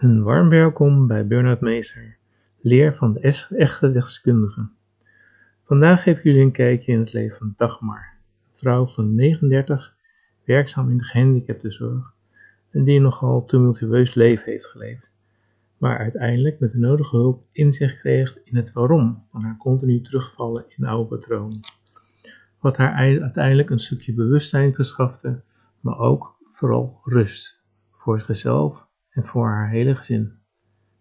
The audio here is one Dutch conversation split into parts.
Een warm welkom bij Bernard Meester, leer van de echte deskundige. Vandaag geef ik jullie een kijkje in het leven van Dagmar, een vrouw van 39, werkzaam in de gehandicaptenzorg en die een nogal tumultueus leven heeft geleefd, maar uiteindelijk met de nodige hulp inzicht kreeg in het waarom van haar continu terugvallen in oude patronen. Wat haar ei- uiteindelijk een stukje bewustzijn verschafte, maar ook vooral rust voor zichzelf en voor haar hele gezin.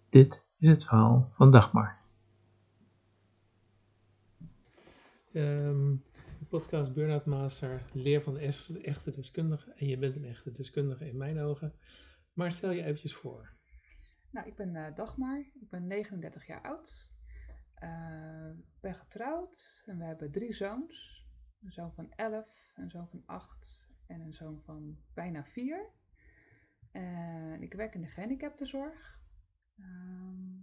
Dit is het verhaal van Dagmar. Ehm, de podcast Burnout Master, leer van de echte deskundige. En je bent een echte deskundige in mijn ogen. Maar stel je eventjes voor. Nou, ik ben eh, Dagmar, ik ben 39 jaar oud. Eh, ben getrouwd en we hebben drie zoons. Een zoon van 11, een zoon van 8 en een zoon van bijna 4. En ik werk in de gehandicaptenzorg. Ehm,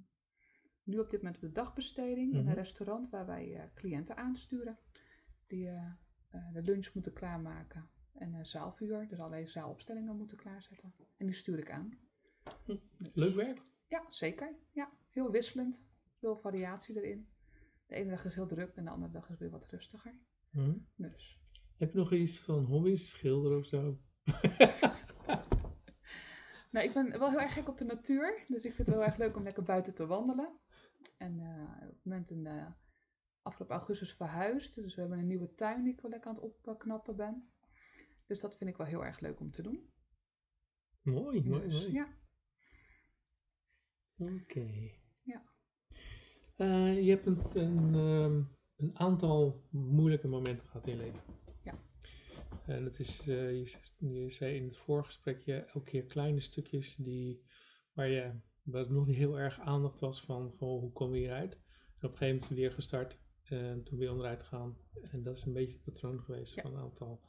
nu op dit moment op de dagbesteding in Mhm. een restaurant waar wij eh, cliënten aansturen. Die eh, eh, de lunch moeten klaarmaken en eh zaalvuur, dus allerlei zaalopstellingen moeten klaarzetten. En die stuur ik aan. Leuk werk? Ja, zeker. Ja, heel wisselend. Veel variatie erin. De ene dag is heel druk en de andere dag is weer wat rustiger. Hm. Dus. Heb je nog iets van hobby's, schilderen of zo? Nou, ik ben wel heel erg gek op de natuur. Dus ik vind het wel erg leuk om lekker buiten te wandelen. En eh, op het moment in eh, afgelopen augustus verhuisd. Dus we hebben een nieuwe tuin die ik wel lekker aan het opknappen ben. Dus dat vind ik wel heel erg leuk om te doen. Mooi, mooi, Dus, mooi. ja. Oké. Ja. Eh, je hebt een, een, ehm, een aantal moeilijke momenten gehad in je leven. En dat is, eh, je, zei in het voorgesprekje elke keer kleine stukjes die, waar, je, waar het nog niet heel erg aandacht was van goh, hoe kom je hieruit. En op een gegeven moment weer gestart en toen weer onderuit gaan. En dat is een beetje het patroon geweest Ja. van een aantal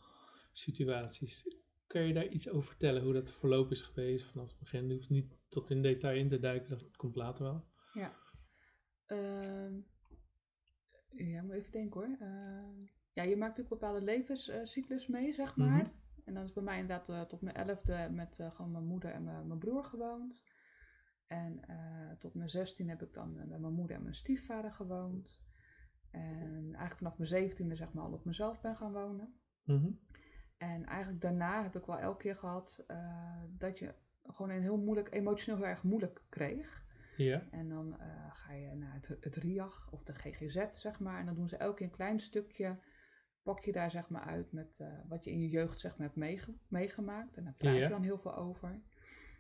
situaties. Kun je daar iets over vertellen, hoe dat verloop is geweest vanaf het begin? Je hoeft niet tot in detail in te duiken, dat komt later wel. Ja. Ehm, ja, moet even denken hoor. Ehm, ja, je maakt natuurlijk bepaalde levenscyclus mee, zeg maar. Mhm. En dan is bij mij inderdaad eh, tot mijn elfde met eh, gewoon mijn moeder en mijn, mijn broer gewoond. En eh, tot mijn zestien heb ik dan met mijn moeder en mijn stiefvader gewoond. En eigenlijk vanaf mijn zeventiende zeg maar al op mezelf ben gaan wonen. Mhm. En eigenlijk daarna heb ik wel elke keer gehad eh, dat je gewoon een heel moeilijk, emotioneel heel erg moeilijk kreeg. Ja. En dan ga je naar het, het RIAG of de GGZ, zeg maar. En dan doen ze elke keer een klein stukje, pak je daar zeg maar uit met eh, wat je in je jeugd zeg maar hebt meege- meegemaakt. En daar praat Ja. je dan heel veel over.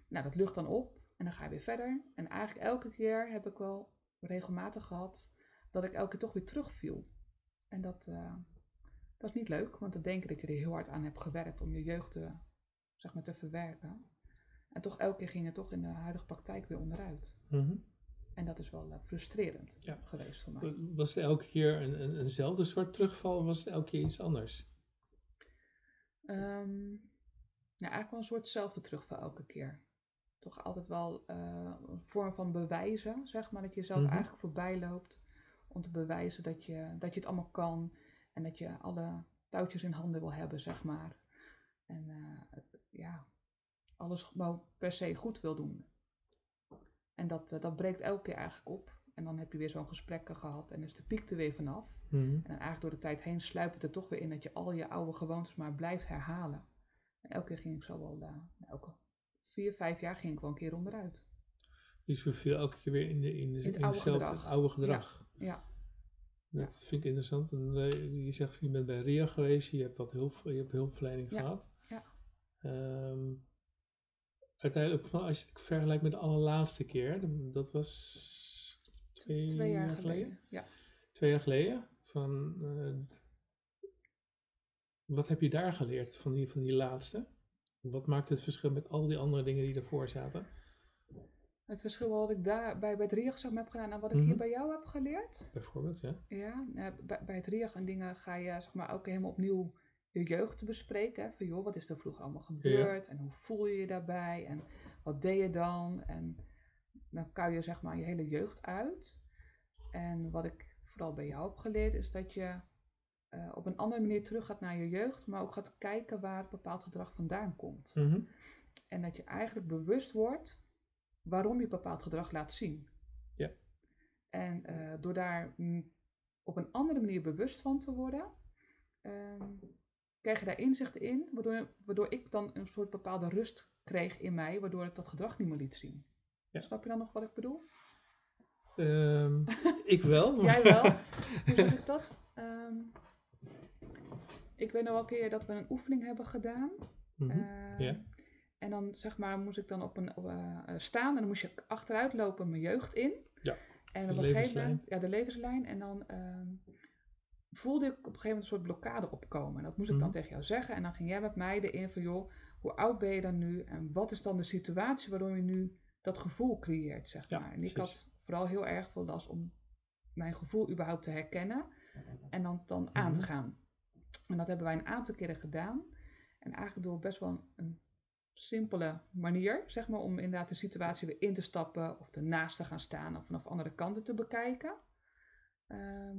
Nou, dat lucht dan op en dan ga je weer verder. En eigenlijk elke keer heb ik wel regelmatig gehad dat ik elke keer toch weer terugviel. En dat, eh, dat is niet leuk, want dan denk je dat je er heel hard aan hebt gewerkt om je jeugd te, zeg maar, te verwerken. En toch elke keer ging het toch in de huidige praktijk weer onderuit. Mhm. En dat is wel eh, frustrerend Ja. geweest voor mij. Was het elke keer een, een, eenzelfde soort terugval of was het elke keer iets anders? Ehm, ja, eigenlijk wel een soortzelfde terugval elke keer. Toch altijd wel eh, een vorm van bewijzen, zeg maar. Dat je jezelf Mhm. eigenlijk voorbij loopt om te bewijzen dat je, dat je het allemaal kan. En dat je alle touwtjes in handen wil hebben, zeg maar. En eh, ja, alles gewoon per se goed wil doen. En dat, eh, dat breekt elke keer eigenlijk op. En dan heb je weer zo'n gesprek gehad en is de piek er weer vanaf. Mhm. En dan eigenlijk door de tijd heen sluipt het er toch weer in dat je al je oude gewoontes maar blijft herhalen. En elke keer ging ik zo wel, nou, elke vier, vijf jaar ging ik wel een keer onderuit. Dus we viel elke keer weer in, de, in, de, In het in oude hetzelfde gedrag. oude gedrag. Ja, Dat vind ik interessant. En, eh, je zegt, je bent bij RIA geweest, je hebt wat hulp, je hebt hulpverlening Ja, gehad. ja. Ehm, uiteindelijk, van, als je het vergelijkt met de allerlaatste keer, dat was twee, twee jaar geleden. Ja. Twee jaar geleden. Van, eh, wat heb je daar geleerd van die, van die laatste? Wat maakt het verschil met al die andere dingen die ervoor zaten? Het verschil wat ik daar bij, bij het RIAG heb gedaan en wat ik Mhm. hier bij jou heb geleerd. Bijvoorbeeld, ja. Ja, eh, bij, bij het RIAG en dingen ga je zeg maar ook helemaal opnieuw je jeugd te bespreken. Hè? Van joh, wat is er vroeger allemaal gebeurd en hoe voel je je daarbij en wat deed je dan? En dan kan je zeg maar je hele jeugd uit. En wat ik vooral bij jou heb geleerd is dat je eh, op een andere manier terug gaat naar je jeugd, maar ook gaat kijken waar bepaald gedrag vandaan komt. Mhm. En dat je eigenlijk bewust wordt waarom je bepaald gedrag laat zien. Ja. En eh, door daar mm, op een andere manier bewust van te worden, ehm, je daar inzichten in, waardoor, waardoor ik dan een soort bepaalde rust kreeg in mij, waardoor ik dat gedrag niet meer liet zien. Ja. Snap je dan nog wat ik bedoel? Ehm, ik wel. maar- Jij wel? Hoe zeg ik dat? Ehm, ik weet nog wel een keer dat we een oefening hebben gedaan. Ja. En dan zeg maar moest ik dan op een op, eh, staan en dan moest je achteruit lopen mijn jeugd in. Ja, En de op een gegeven moment, ja, de levenslijn. En dan voelde ik op een gegeven moment een soort blokkade opkomen. En dat moest ik dan Mhm. tegen jou zeggen. En dan ging jij met mij erin van, joh, hoe oud ben je dan nu? En wat is dan de situatie waardoor je nu dat gevoel creëert, zeg Ja, maar. En ik precies. had vooral heel erg veel last om mijn gevoel überhaupt te herkennen en dan, dan aan te Mhm. gaan. En dat hebben wij een aantal keren gedaan. En eigenlijk door best wel een, een simpele manier, zeg maar, om inderdaad de situatie weer in te stappen of ernaast te gaan staan of vanaf andere kanten te bekijken. Ehm,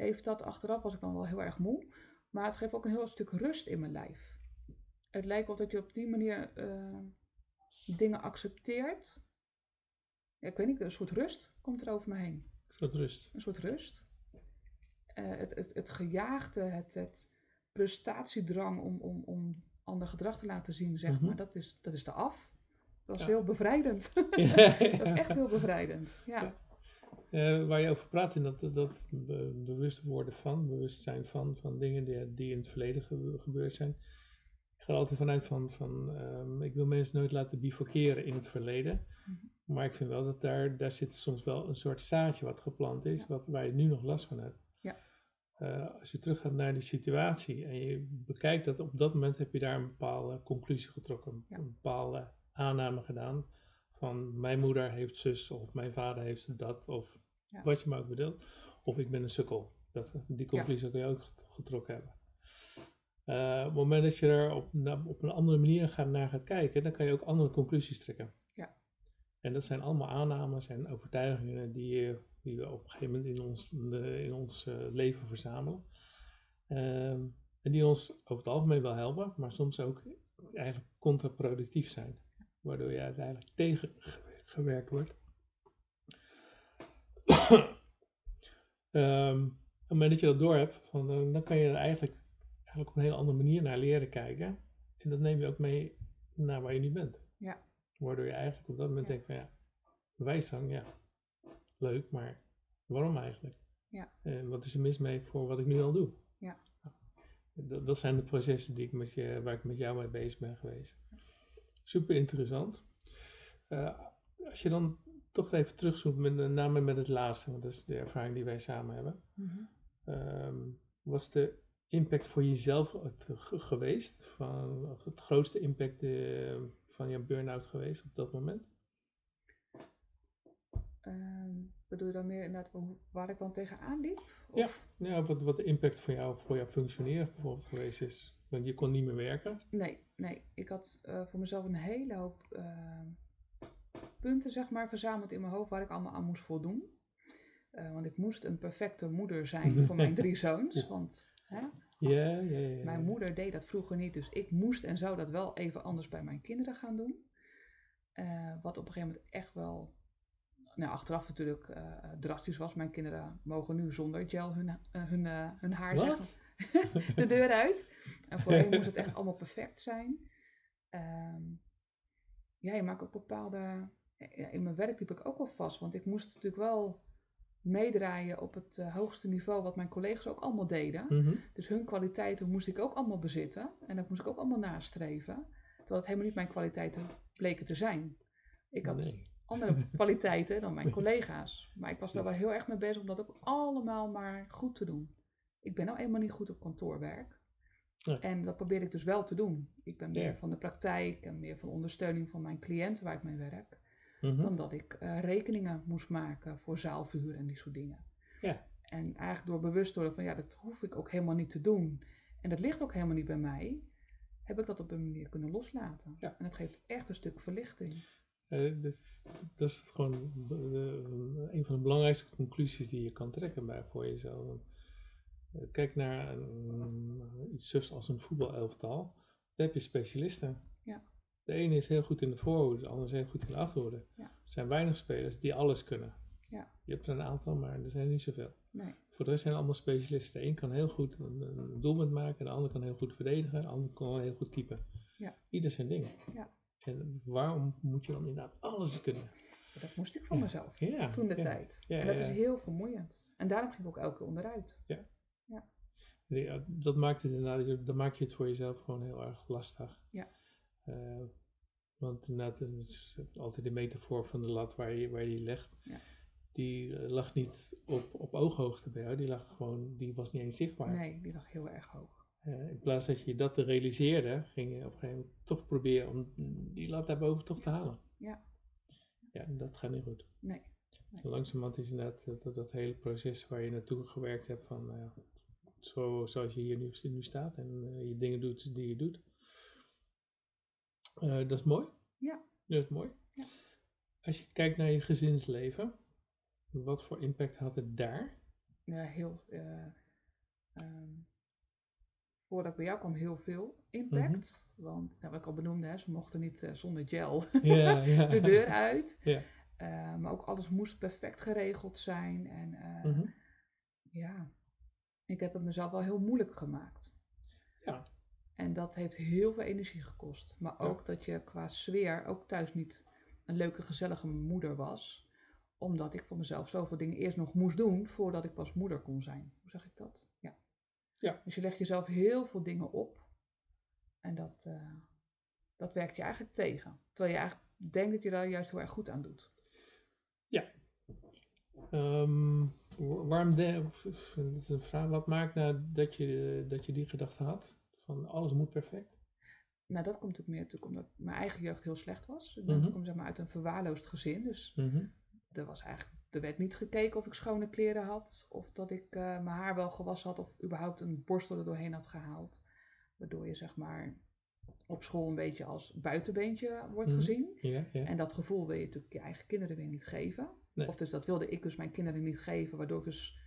heeft dat achteraf, was ik dan wel heel erg moe, maar het geeft ook een heel stuk rust in mijn lijf. Het lijkt wel dat je op die manier eh, dingen accepteert. Ja, ik weet niet, een soort rust komt er over me heen Een soort rust. een soort rust. Eh, het, het, het gejaagde, het, het prestatiedrang om, om, om ander gedrag te laten zien, zeg Mhm. maar, dat is, dat is eraf. Dat is Ja. heel bevrijdend. Dat is echt heel bevrijdend. Ja. Ja. Eh, waar je over praat, in dat, dat be- bewust worden van, bewustzijn van, van dingen die, die in het verleden gebe- gebeurd zijn. Ik ga er altijd vanuit van, van ehm, ik wil mensen nooit laten bivakeren in het verleden. Mhm. Maar ik vind wel dat daar, daar zit soms wel een soort zaadje wat geplant is, Ja. wat, waar je nu nog last van hebt. Ja. Eh, als je teruggaat naar die situatie en je bekijkt dat op dat moment heb je daar een bepaalde conclusie getrokken, Ja. een bepaalde aanname gedaan van mijn moeder heeft zus of mijn vader heeft dat of Ja. wat je maar ook bedoelt. Of ik ben een sukkel. Dat, die conclusie kun je ook get- getrokken hebben. Eh, op het moment dat je er op, op een andere manier gaat, naar gaat kijken, dan kan je ook andere conclusies trekken. Ja. En dat zijn allemaal aannames en overtuigingen die, je- die we op een gegeven moment in ons, in ons eh, leven verzamelen. Ehm, en die ons over het algemeen wel helpen, maar soms ook eigenlijk contraproductief zijn. Waardoor je uiteindelijk tegengewerkt wordt. Ehm, op het moment dat je dat door hebt, van, eh, dan kan je er eigenlijk, eigenlijk op een hele andere manier naar leren kijken. En dat neem je ook mee naar waar je nu bent. Ja. Waardoor je eigenlijk op dat moment Ja. denkt van ja, wijsdrang, ja, leuk, maar waarom eigenlijk? Ja. En wat is er mis mee voor wat ik nu al doe? Ja. Dat, dat zijn de processen die ik met je, waar ik met jou mee bezig ben geweest. Super interessant. Eh, als je dan toch even terugzoomt, met name met het laatste, want dat is de ervaring die wij samen hebben. Mhm. Ehm, was de impact voor jezelf het ge- geweest? Van, het grootste impact eh, van je burn-out geweest op dat moment? Ehm, bedoel je dan meer inderdaad waar ik dan tegenaan liep? Ja, wat, wat de impact voor jou, voor jouw functioneren bijvoorbeeld geweest is. Want je kon niet meer werken. Nee, nee. Ik had eh, voor mezelf een hele hoop ehm, punten, zeg maar, verzameld in mijn hoofd waar ik allemaal aan moest voldoen. Eh, want ik moest een perfecte moeder zijn voor mijn drie zoons. Want hè, Ja, ja, ja. ja. mijn moeder deed dat vroeger niet, dus ik moest en zou dat wel even anders bij mijn kinderen gaan doen. Eh, wat op een gegeven moment echt wel, nou achteraf natuurlijk eh, drastisch was. Mijn kinderen mogen nu zonder gel hun, eh, hun, eh, hun haar zeggen, de deur uit. En voorheen moest het echt allemaal perfect zijn. Ehm, ja, je maakt ook bepaalde. ja, in mijn werk liep ik ook wel vast, want ik moest natuurlijk wel meedraaien op het eh, hoogste niveau wat mijn collega's ook allemaal deden. Mhm. Dus hun kwaliteiten moest ik ook allemaal bezitten en dat moest ik ook allemaal nastreven. Terwijl het helemaal niet mijn kwaliteiten bleken te zijn. Ik had Nee. andere kwaliteiten dan mijn collega's. Maar ik was daar wel heel erg mee bezig om dat ook allemaal maar goed te doen. Ik ben nou eenmaal niet goed op kantoorwerk. Nee. En dat probeer ik dus wel te doen. Ik ben meer Ja. van de praktijk en meer van ondersteuning van mijn cliënten waar ik mee werk. Mhm. Dan dat ik eh, rekeningen moest maken voor zaalverhuur en die soort dingen. Ja. En eigenlijk door bewust te worden van ja, dat hoef ik ook helemaal niet te doen. En dat ligt ook helemaal niet bij mij. Heb ik dat op een manier kunnen loslaten. Ja. En het geeft echt een stuk verlichting. Eh, dus, dat is gewoon eh, een van de belangrijkste conclusies die je kan trekken bij, voor jezelf. Kijk naar iets zus als een voetbalelftal. Daar heb je specialisten. Ja. De ene is heel goed in de voorhoede, de andere is heel goed in de achterhoede. Ja. Er zijn weinig spelers die alles kunnen. Ja. Je hebt er een aantal, maar er zijn niet zoveel. Nee. Voor de rest zijn allemaal specialisten. De een kan heel goed een, een doelpunt maken, de ander kan heel goed verdedigen, de ander kan heel goed keepen. Ja. Ieder zijn ding. Ja. En waarom moet je dan inderdaad alles kunnen? Dat moest ik van mezelf. Ja, Toen de tijd. Ja, en dat is heel vermoeiend. En daarom ging ik ook elke keer onderuit. Ja, dat maakt het inderdaad, dan maak je het voor jezelf gewoon heel erg lastig. Ja. Eh, want inderdaad, het is altijd de metafoor van de lat waar je, waar je die legt. Ja. Die eh, lag niet op, op ooghoogte bij jou, die lag gewoon, die was niet eens zichtbaar. Nee, die lag heel erg hoog. Eh, in plaats dat je dat te realiseerde, ging je op een gegeven moment toch proberen om die lat daarboven toch te halen. Ja. Ja, dat gaat niet goed. Nee. En langzamerhand is inderdaad dat, dat, dat hele proces waar je naartoe gewerkt hebt van, ja, zo, zoals je hier nu, nu staat en eh, je dingen doet die je doet. Eh, dat is mooi. Ja. Dat is mooi. Ja. Als je kijkt naar je gezinsleven, wat voor impact had het daar? Ja, heel. eh, ehm, voordat ik bij jou kwam, heel veel impact. Mhm. Want, nou, wat ik al benoemde, hè, ze mochten niet zonder gel Ja, ja. de deur uit. Ja. Maar ook alles moest perfect geregeld zijn. En Mhm. ja, ik heb het mezelf wel heel moeilijk gemaakt. Ja. En dat heeft heel veel energie gekost. Maar Ja. ook dat je qua sfeer ook thuis niet een leuke, gezellige moeder was. Omdat ik voor mezelf zoveel dingen eerst nog moest doen voordat ik pas moeder kon zijn. Hoe zeg ik dat? Ja. Ja. Dus je legt jezelf heel veel dingen op. En dat, eh, dat werkt je eigenlijk tegen. Terwijl je eigenlijk denkt dat je daar juist heel erg goed aan doet. Ehm, wa- waarom de, dat is een vraag, wat maakt nou dat je, dat je die gedachte had? Van alles moet perfect? Nou, dat komt natuurlijk meer natuurlijk omdat mijn eigen jeugd heel slecht was. Ik ben- Mhm. kom zeg maar uit een verwaarloosd gezin. Dus Mhm. er was eigenlijk, er werd niet gekeken of ik schone kleren had. Of dat ik eh, mijn haar wel gewassen had. Of überhaupt een borstel er doorheen had gehaald. Waardoor je zeg maar op school een beetje als buitenbeentje wordt Mhm. gezien. En dat gevoel wil je natuurlijk je eigen kinderen weer niet geven. Nee. Of dus dat wilde ik dus mijn kinderen niet geven. Waardoor dus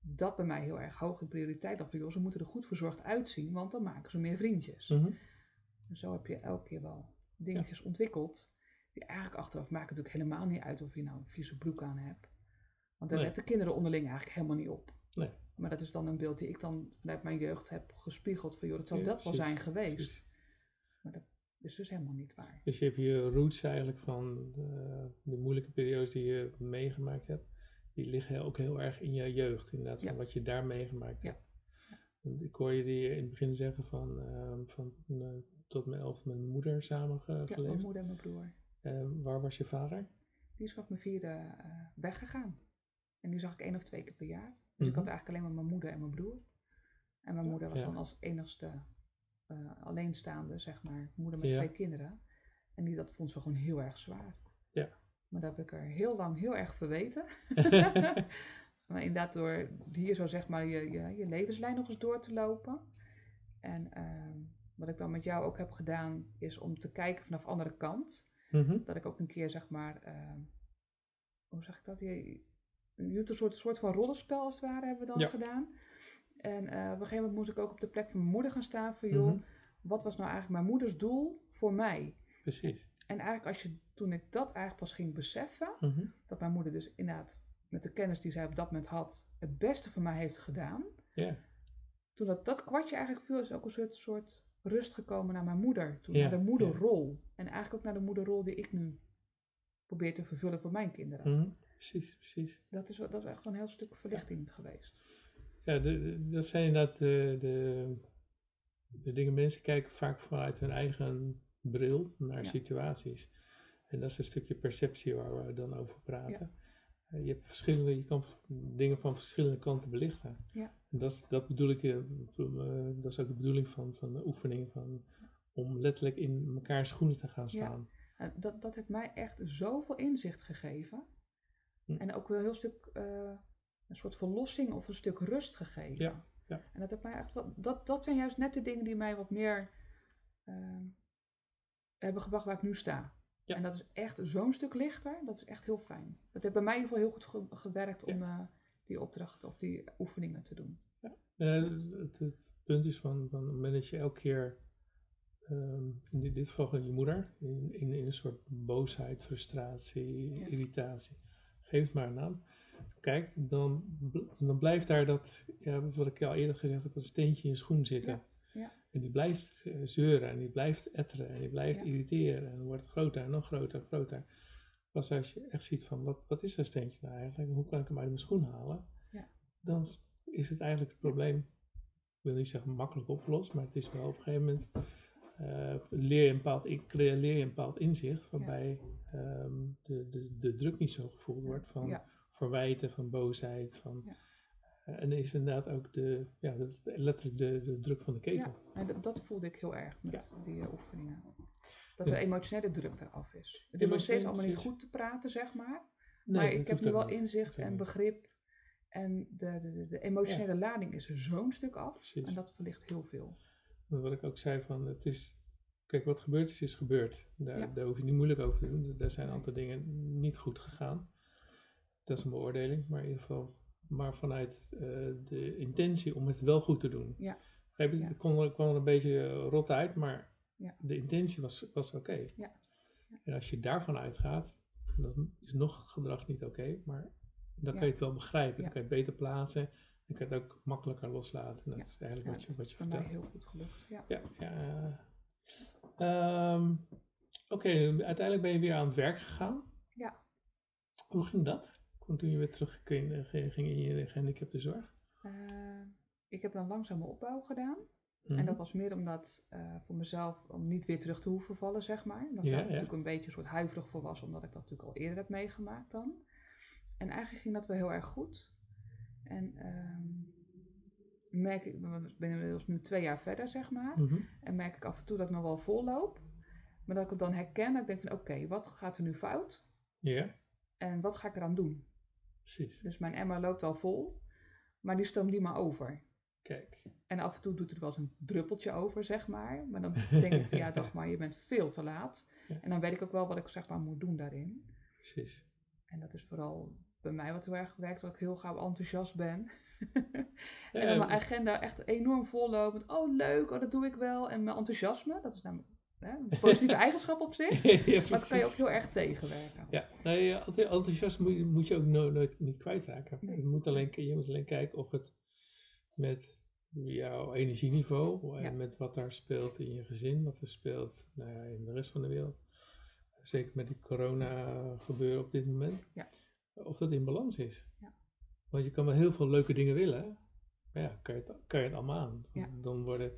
dat bij mij heel erg hoog in prioriteit had. Joh, ze moeten er goed verzorgd uitzien. Want dan maken ze meer vriendjes. Mhm. En zo heb je elke keer wel dingetjes ontwikkeld. Die eigenlijk achteraf maken natuurlijk helemaal niet uit of je nou een vieze broek aan hebt. Want daar Nee. letten kinderen onderling eigenlijk helemaal niet op. Nee. Maar dat is dan een beeld die ik dan vanuit mijn jeugd heb gespiegeld. Van joh, dat Ja, dat wel zijn geweest. precies. Maar dat is dus helemaal niet waar. Dus je hebt je roots eigenlijk van de, de moeilijke periodes die je meegemaakt hebt. Die liggen ook heel erg in je jeugd, inderdaad, van Ja. wat je daar meegemaakt Ja. hebt. Want Ik hoor je die in het begin zeggen van, ehm, van eh, tot mijn elfde met mijn moeder samen Ja, mijn moeder en mijn broer. Eh, waar was je vader? Die is vanaf mijn vierde eh, weggegaan. En die zag ik één of twee keer per jaar. Dus ik Mhm. had eigenlijk alleen maar mijn moeder en mijn broer. En mijn moeder was Ja. dan als enigste eh, alleenstaande, zeg maar, moeder met Ja. twee kinderen. En die, dat vond ze gewoon heel erg zwaar. Ja. Maar dat heb ik er heel lang heel erg verweten. maar inderdaad door hier zo zeg maar je, je, je levenslijn nog eens door te lopen. En ehm, wat ik dan met jou ook heb gedaan, is om te kijken vanaf de andere kant Mhm. dat ik ook een keer zeg maar, ehm, hoe zeg ik dat? Je, je doet een soort, soort van rollenspel als het ware hebben we dan Ja. gedaan. En eh, op een gegeven moment moest ik ook op de plek van mijn moeder gaan staan van joh, Mhm. wat was nou eigenlijk mijn moeders doel voor mij? Precies. En eigenlijk als je, toen ik dat eigenlijk pas ging beseffen, Mhm. dat mijn moeder dus inderdaad met de kennis die zij op dat moment had, het beste voor mij heeft gedaan. Ja. Toen dat, dat kwartje eigenlijk viel, is ook een soort, soort rust gekomen naar mijn moeder. Toen Ja, naar de moederrol. En eigenlijk ook naar de moederrol die ik nu probeer te vervullen voor mijn kinderen. Mhm. Precies, precies. Dat, is, dat is echt een heel stuk verlichting geweest. Ja, de, de- dat zijn inderdaad de, de, de dingen. Mensen kijken vaak vanuit hun eigen bril naar Ja. situaties. En dat is een stukje perceptie waar we dan over praten. Eh, Je, hebt verschillende, je kan dingen van verschillende kanten belichten. Ja. En dat, dat bedoel ik, eh, eh, dat is ook de bedoeling van, van de oefening, van, om letterlijk in mekaars schoenen te gaan Ja. staan. En dat, dat heeft mij echt zoveel inzicht gegeven. Hm. En ook wel een heel stuk, een soort verlossing of een stuk rust gegeven. Ja, ja. En dat heeft mij echt wel, dat, dat zijn juist net de dingen die mij wat meer eh, hebben gebracht waar ik nu sta. Ja. En dat is echt zo'n stuk lichter, dat is echt heel fijn. Dat heeft bij mij in ieder geval heel goed ge- gewerkt om eh, die opdrachten of die oefeningen te doen. Eh, het, het punt is van, van dat je elke keer ehm, in dit, dit geval je moeder, in, in, in een soort boosheid, frustratie, Ja. irritatie, geef het maar een naam. Kijk, dan, dan blijft daar dat, ja, wat ik al eerder gezegd heb, dat steentje in je schoen zitten. Ja, ja. En die blijft eh, zeuren en die blijft etteren en die blijft irriteren en wordt groter en nog groter en groter. Pas als je echt ziet van, wat, wat is dat steentje nou eigenlijk, hoe kan ik hem uit mijn schoen halen, Ja. dan is het eigenlijk het probleem, ik wil niet zeggen makkelijk opgelost, maar het is wel op een gegeven moment, eh, leer, je een bepaald, ik leer je een bepaald inzicht waarbij ehm, de, de, de druk niet zo gevoeld wordt van. Verwijten, van boosheid, van... Ja. eh, en is inderdaad ook de, ja, letterlijk de, de druk van de ketel. Ja, en dat, dat voelde ik heel erg met die eh, oefeningen. Dat Ja. de emotionele druk eraf is. Het is nog steeds allemaal niet goed te praten, zeg maar. Nee, maar ik heb nu wel inzicht en begrip. En de, de, de, emotionele lading is er zo'n stuk af. Precies. En dat verlicht heel veel. Wat ik ook zei van, het is, kijk wat gebeurd is, is gebeurd. Daar, daar hoef je niet moeilijk over te doen. Er zijn een aantal dingen niet goed gegaan. Dat is een beoordeling, maar in ieder geval, maar vanuit eh, de intentie om het wel goed te doen. Ja. Je? Ja. Het kwam, er- kwam er een beetje eh, rot uit, maar Ja. de intentie was, was oké. Ja. Ja. En als je daarvan uitgaat, dan is nog het gedrag niet oké, maar dan kan je het wel begrijpen. Dan kan je het beter plaatsen. Dan kan je het ook makkelijker loslaten. En dat is eigenlijk wat je, dat wat je vertelt. heel goed gelukt. Ja. Ja, ja. Ehm, Oké, uiteindelijk ben je weer aan het werk gegaan. Ja. Hoe ging dat? Toen je weer terug ging, ging ging in je gehandicaptenzorg? Eh, ik heb een langzame opbouw gedaan. Mhm. En dat was meer omdat eh, voor mezelf, om niet weer terug te hoeven vallen, zeg maar. Omdat Ja, daar ja. natuurlijk een beetje een soort huiverig voor was, omdat ik dat natuurlijk al eerder heb meegemaakt dan. En eigenlijk ging dat wel heel erg goed. En ehm, merk ik, we ben inmiddels nu twee jaar verder, zeg maar. Mhm. En merk ik af en toe dat ik nog wel vol loop. Maar dat ik het dan herken, dat ik denk van oké, wat gaat er nu fout? Ja, En wat ga ik eraan doen? Precies. Dus mijn emmer loopt al vol, maar die stroomt niet maar over. Kijk. En af en toe doet er wel eens een druppeltje over, zeg maar. Maar dan denk ik van ja, toch maar, je bent veel te laat. Ja. En dan weet ik ook wel wat ik zeg maar moet doen daarin. Precies. En dat is vooral bij mij wat heel erg werkt, dat ik heel gauw enthousiast ben. Ja, en dan mijn agenda echt enorm vol loopt met, oh leuk, oh dat doe ik wel. En mijn enthousiasme, dat is namelijk hè, een positieve eigenschap op zich. ja, Maar dat kan je ook heel erg tegenwerken. Ja, nee, enth- enthousiasme moet je, moet je ook no- nooit niet kwijtraken. Nee. Je, moet alleen, je moet alleen kijken of het met jouw energieniveau en Ja. met wat daar speelt in je gezin, wat er speelt nou ja, in de rest van de wereld, zeker met die corona gebeuren op dit moment, Ja. of dat in balans is. Ja. Want je kan wel heel veel leuke dingen willen, maar ja, kan je het, kan je het allemaal aan. Dan worden,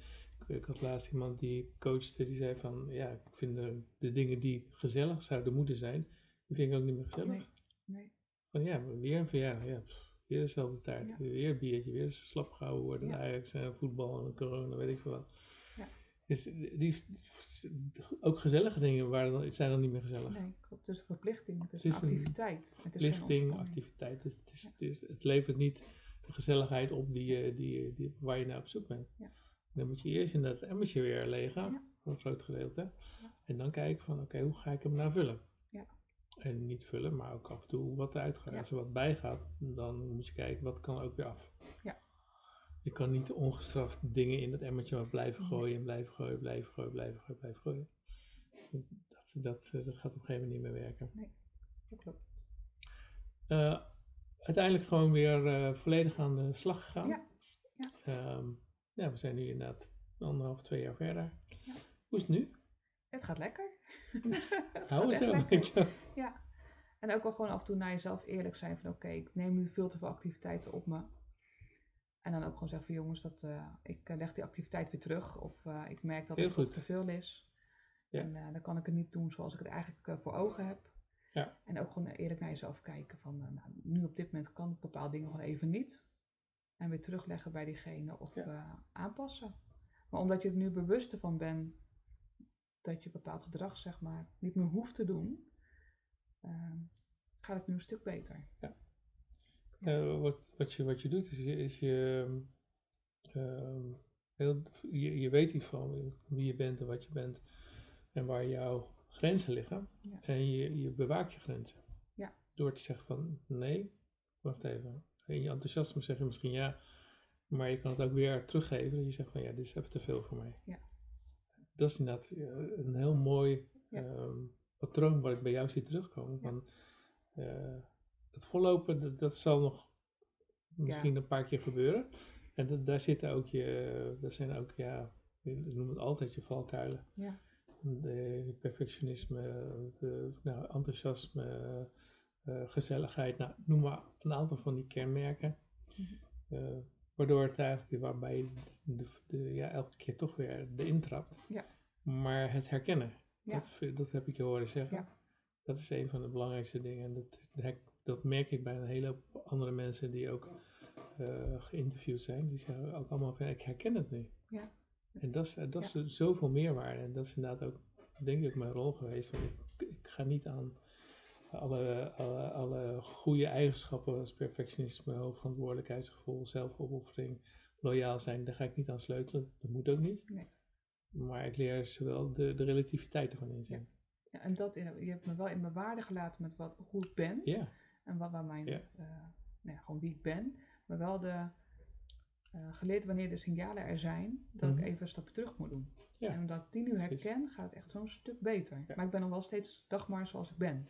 ik, had laatst iemand die coachte, die zei van, ja, ik vind de, de dingen die gezellig zouden moeten zijn, die vind ik ook niet meer gezellig. Nee, nee. Van ja, weer een verjaardag, ja, pff, weer dezelfde tijd, Ja. weer een biertje, weer slap gehouden worden, Ja. Ajax, en voetbal en corona, weet ik veel wat. Ja. Dus die, die- ook gezellige dingen waren dan, zijn dan niet meer gezellig. Nee, klopt. Het is een verplichting, het is, Het is een een activiteit. Het is geen Lichting, ontspanning. activiteit, dus het, is, het, is- het levert niet de gezelligheid op die, je- die, die, waar je naar op zoek bent. Ja. Dan moet je eerst in dat emmertje weer leeg gaan, Ja. voor een groot gedeelte. Ja. En dan kijken van, oké, hoe ga ik hem nou vullen? Ja. En niet vullen, maar ook af en toe wat eruit gaat. Als er wat bij gaat, dan moet je kijken, wat kan er ook weer af? Ja. Je kan niet ongestraft dingen in dat emmertje maar blijven Nee. gooien en blijven gooien, blijven gooien, blijven gooien, blijven gooien. Dat, dat, dat gaat op een gegeven moment niet meer werken. Dat klopt. Eh, uiteindelijk gewoon weer eh, volledig aan de slag gegaan. Ja, ja. Ehm, ja, we zijn nu inderdaad anderhalf, twee jaar verder. Ja. Hoe is het nu? Het gaat lekker. Hou het zo. Ja. En ook wel gewoon af en toe naar jezelf eerlijk zijn van oké, ik neem nu veel te veel activiteiten op me. En dan ook gewoon zeggen van jongens, dat, eh, ik eh, leg die activiteit weer terug. Of eh, ik merk dat Heel het te veel is. Ja. En dan kan ik het niet doen zoals ik het eigenlijk voor ogen heb. Ja. En ook gewoon eerlijk naar jezelf kijken van nou, nu op dit moment kan ik bepaalde dingen gewoon even niet. En weer terugleggen bij diegene of Ja. eh, aanpassen. Maar omdat je er nu bewust van bent dat je bepaald gedrag zeg maar niet meer hoeft te doen, eh, gaat het nu een stuk beter. Eh, wat, wat, je, wat je doet is je, is je, ehm, heel, je, je weet iets van wie je bent en wat je bent en waar jouw grenzen liggen. Ja. En je, je bewaakt je grenzen. Ja. Door te zeggen van nee, wacht even. In je enthousiasme zeg je misschien ja, maar je kan het ook weer teruggeven. Je zegt van ja, dit is even te veel voor mij. Ja. dat is inderdaad eh, een heel mooi Ja. ehm, patroon wat ik bij jou zie terugkomen. Van, eh, het vollopen, dat, dat zal nog misschien een paar keer gebeuren. En dat, daar zitten ook je, dat zijn ook, ja, ik noem het altijd je valkuilen. Ja. De perfectionisme, de, nou, enthousiasme, gezelligheid, nou, noem maar een aantal van die kenmerken. Mhm. Eh, waardoor het eigenlijk, waarbij je de, de, ja, elke keer toch weer de intrapt. Ja. Maar het herkennen, Ja. dat, dat heb ik je horen zeggen. Ja. Dat is een van de belangrijkste dingen. En dat, dat- merk ik bij een hele hoop andere mensen die ook eh, geïnterviewd zijn. Die zeggen ook allemaal van, ik herken het nu. Ja. En dat is, eh, dat is zoveel meerwaarde. En dat is inderdaad ook, denk ik, mijn rol geweest. Want ik, ik ga niet aan alle, alle, alle goede eigenschappen als perfectionisme, hoogverantwoordelijkheidsgevoel, zelfopoffering, loyaal zijn, daar ga ik niet aan sleutelen. Dat moet ook niet. Nee. Maar ik leer ze wel de, de relativiteit ervan inzien. Ja, en dat, in- je hebt me wel in mijn waarde gelaten met wat, hoe ik ben. Ja, En wat, waar mijn, Ja. eh, nou ja, gewoon wie ik ben. Maar wel de, eh, geleerd wanneer de signalen er zijn, dat Mhm. ik even een stapje terug moet doen. Ja, En omdat ik die nu herken, gaat het echt zo'n stuk beter. Ja. Maar ik ben nog wel steeds dag maar zoals ik ben.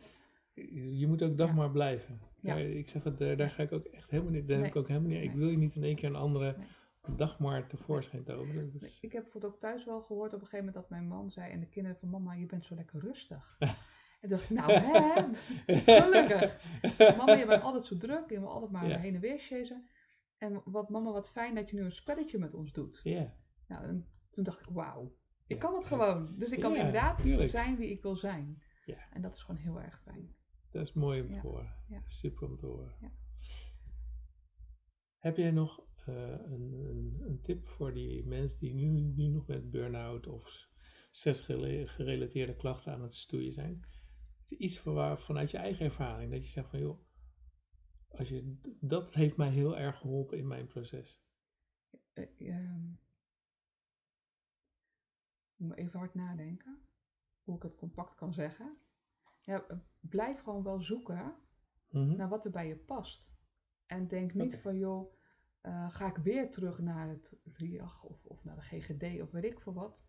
Je moet ook dag Ja. maar blijven. Ja. Daar, ik zeg het, daar, daar ga ik ook echt helemaal niet, daar heb ik ook helemaal niet, ik Nee. wil je niet in één keer een andere Nee. dag maar tevoorschijn toveren. Ik heb bijvoorbeeld ook thuis wel gehoord op een gegeven moment dat mijn man zei en de kinderen van mama, je bent zo lekker rustig. en dacht ik, nou hè, gelukkig. Mama, je bent altijd zo druk, je wil altijd maar Ja. heen en weer chasen. En wat mama, wat fijn dat je nu een spelletje met ons doet. Ja, Nou, en toen dacht ik, wauw, ik kan het gewoon. Dus ik kan inderdaad tuurlijk. zijn wie ik wil zijn. Ja. En dat is gewoon heel erg fijn. Dat is mooi om te horen. Super om te horen. Heb jij nog eh, een, een, een tip voor die mensen die nu, nu nog met burn-out of stressgerelateerde klachten aan het stoeien zijn? Iets van waar, vanuit je eigen ervaring, dat je zegt van joh, als je, dat heeft mij heel erg geholpen in mijn proces. Eh, ehm, ik moet even hard nadenken hoe ik het compact kan zeggen. Ja, eh, blijf gewoon wel zoeken Mhm. naar wat er bij je past. En denk niet van, joh, eh, ga ik weer terug naar het RIAG of, of naar de GGD of weet ik veel wat.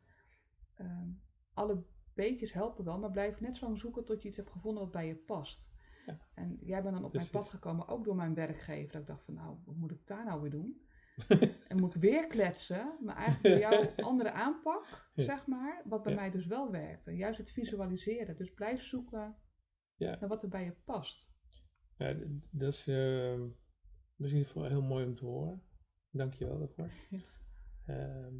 Ehm, alle beetjes helpen wel, maar blijf net zo lang zoeken tot je iets hebt gevonden wat bij je past. Ja. En jij bent dan op Precies. mijn pad gekomen, ook door mijn werkgever. Dat ik dacht van, nou, wat moet ik daar nou weer doen? en moet ik weer kletsen, maar eigenlijk door jouw andere aanpak, zeg maar, wat bij Ja. mij dus wel werkt. En juist het visualiseren. Dus blijf zoeken Ja. naar wat er bij je past. Ja, dat is, eh, dat is in ieder geval heel mooi om te horen. Dank je wel daarvoor. Ja. Ehm,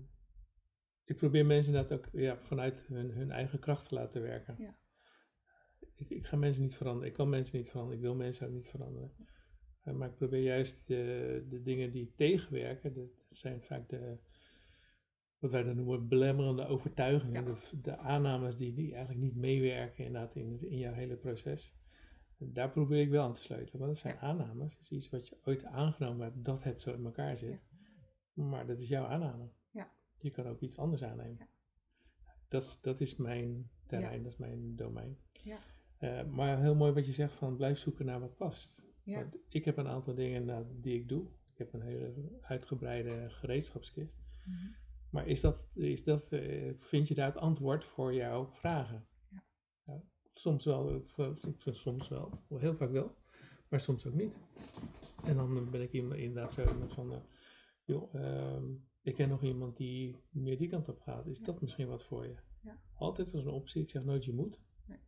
ik probeer mensen dat ook ja, vanuit hun, hun eigen kracht te laten werken. Ja. Ik, ik ga mensen niet veranderen. Ik kan mensen niet veranderen. Ik wil mensen ook niet veranderen. Eh, maar ik probeer juist de, de dingen die tegenwerken, dat zijn vaak de, wat wij dan noemen, belemmerende overtuigingen. Ja. De, de aannames die, die eigenlijk niet meewerken inderdaad in, het, in jouw hele proces. Daar probeer ik wel aan te sleutelen. Want dat zijn Ja. aannames. Dat is iets wat je ooit aangenomen hebt dat het zo in elkaar zit. Maar dat is jouw aanname. Ja. Je kan ook iets anders aannemen. Dat, is- dat is mijn terrein, dat is mijn domein. Ja. Eh, maar heel mooi wat je zegt van blijf zoeken naar wat past. Ja. Ik heb een aantal dingen nou, die ik doe. Ik heb een hele uitgebreide gereedschapskist. Mhm. Maar is dat, is dat, eh, vind je daar het antwoord voor jouw vragen? Ja. Ja, soms wel, eh, soms wel, heel vaak wel, maar soms ook niet. En dan ben ik iemand- inderdaad zo iemand van, eh, joh, ehm, ik ken nog iemand die meer die kant op gaat. Is Ja. dat misschien wat voor je? Ja. Altijd als een optie. Ik zeg nooit je moet. Nee.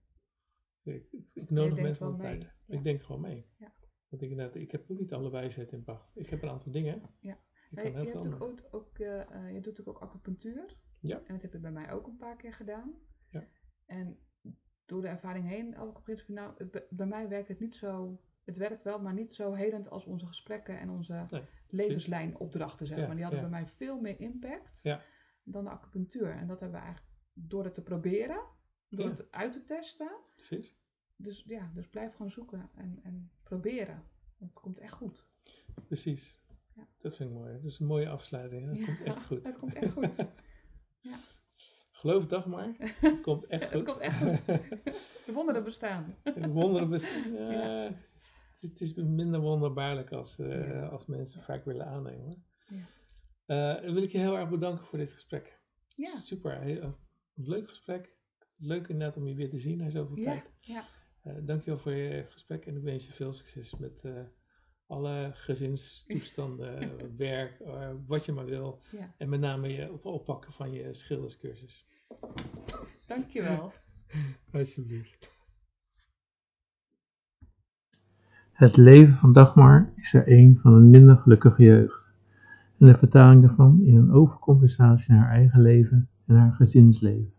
Ik, ik, nodig mensen altijd. Ja. Ik denk gewoon mee. Ja. Want ik, inderdaad, ik heb ook niet alle wijsheid in pacht. Ik heb een aantal dingen. Ja. Ik kan je, hebt ook, ook, eh, eh, je doet ook acupunctuur. Ja. En dat heb je bij mij ook een paar keer gedaan. Ja. En door de ervaring heen had ik van, nou, het- bij mij werkt het niet zo, het werkt wel, maar niet zo helend als onze gesprekken en onze Nee, levenslijnopdrachten, zeg Ja, maar. Die hadden ja. bij mij veel meer impact Ja. dan de acupunctuur. En dat hebben we eigenlijk door het te proberen, door het uit te testen. Precies. Dus ja, dus blijf gewoon zoeken en, en proberen. Het komt echt goed. Precies. Ja. Dat vind ik mooi. Dat is een mooie afsluiting. Dat Ja, komt echt goed. Het komt echt goed. Geloof het toch maar. Het komt echt goed. Het komt echt goed. De wonderen bestaan. Wonderen bestaan. Ja, Ja. Het, is, het is minder wonderbaarlijk als, eh, Ja. als mensen vaak willen aannemen. Ja. Eh, dan wil ik je heel erg bedanken voor dit gesprek. Ja, Super. Heel, leuk gesprek. Leuk inderdaad om je weer te zien na zoveel Ja, tijd. ja. Uh, dankjewel voor je gesprek en ik wens je veel succes met uh, alle gezinstoestanden, werk, uh, wat je maar wil. Ja. En met name je het oppakken van je schilderscursus. Dankjewel. Alsjeblieft. Het leven van Dagmar is er een van een minder gelukkige jeugd. En de vertaling daarvan in een overcompensatie naar haar eigen leven en haar gezinsleven.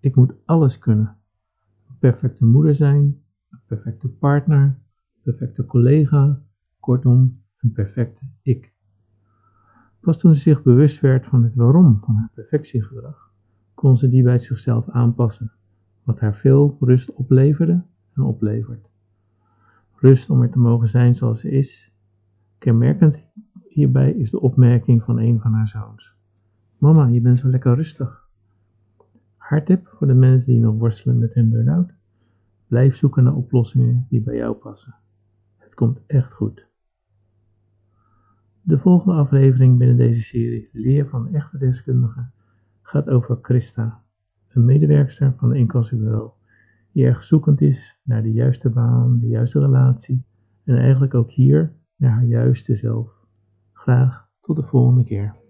Ik moet alles kunnen. Perfecte moeder zijn, een perfecte partner, een perfecte collega, kortom, een perfecte ik. Pas toen ze zich bewust werd van het waarom van haar perfectiegedrag, kon ze die bij zichzelf aanpassen, wat haar veel rust opleverde en oplevert. Rust om er te mogen zijn zoals ze is. Kenmerkend hierbij is de opmerking van een van haar zoons. Mama, je bent zo lekker rustig. Haar tip voor de mensen die nog worstelen met hun burn-out. Blijf zoeken naar oplossingen die bij jou passen. Het komt echt goed. De volgende aflevering binnen deze serie Leer van echte deskundige gaat over Christa, een medewerkster van een incassobureau die erg zoekend is naar de juiste baan, de juiste relatie en eigenlijk ook hier naar haar juiste zelf. Graag tot de volgende keer.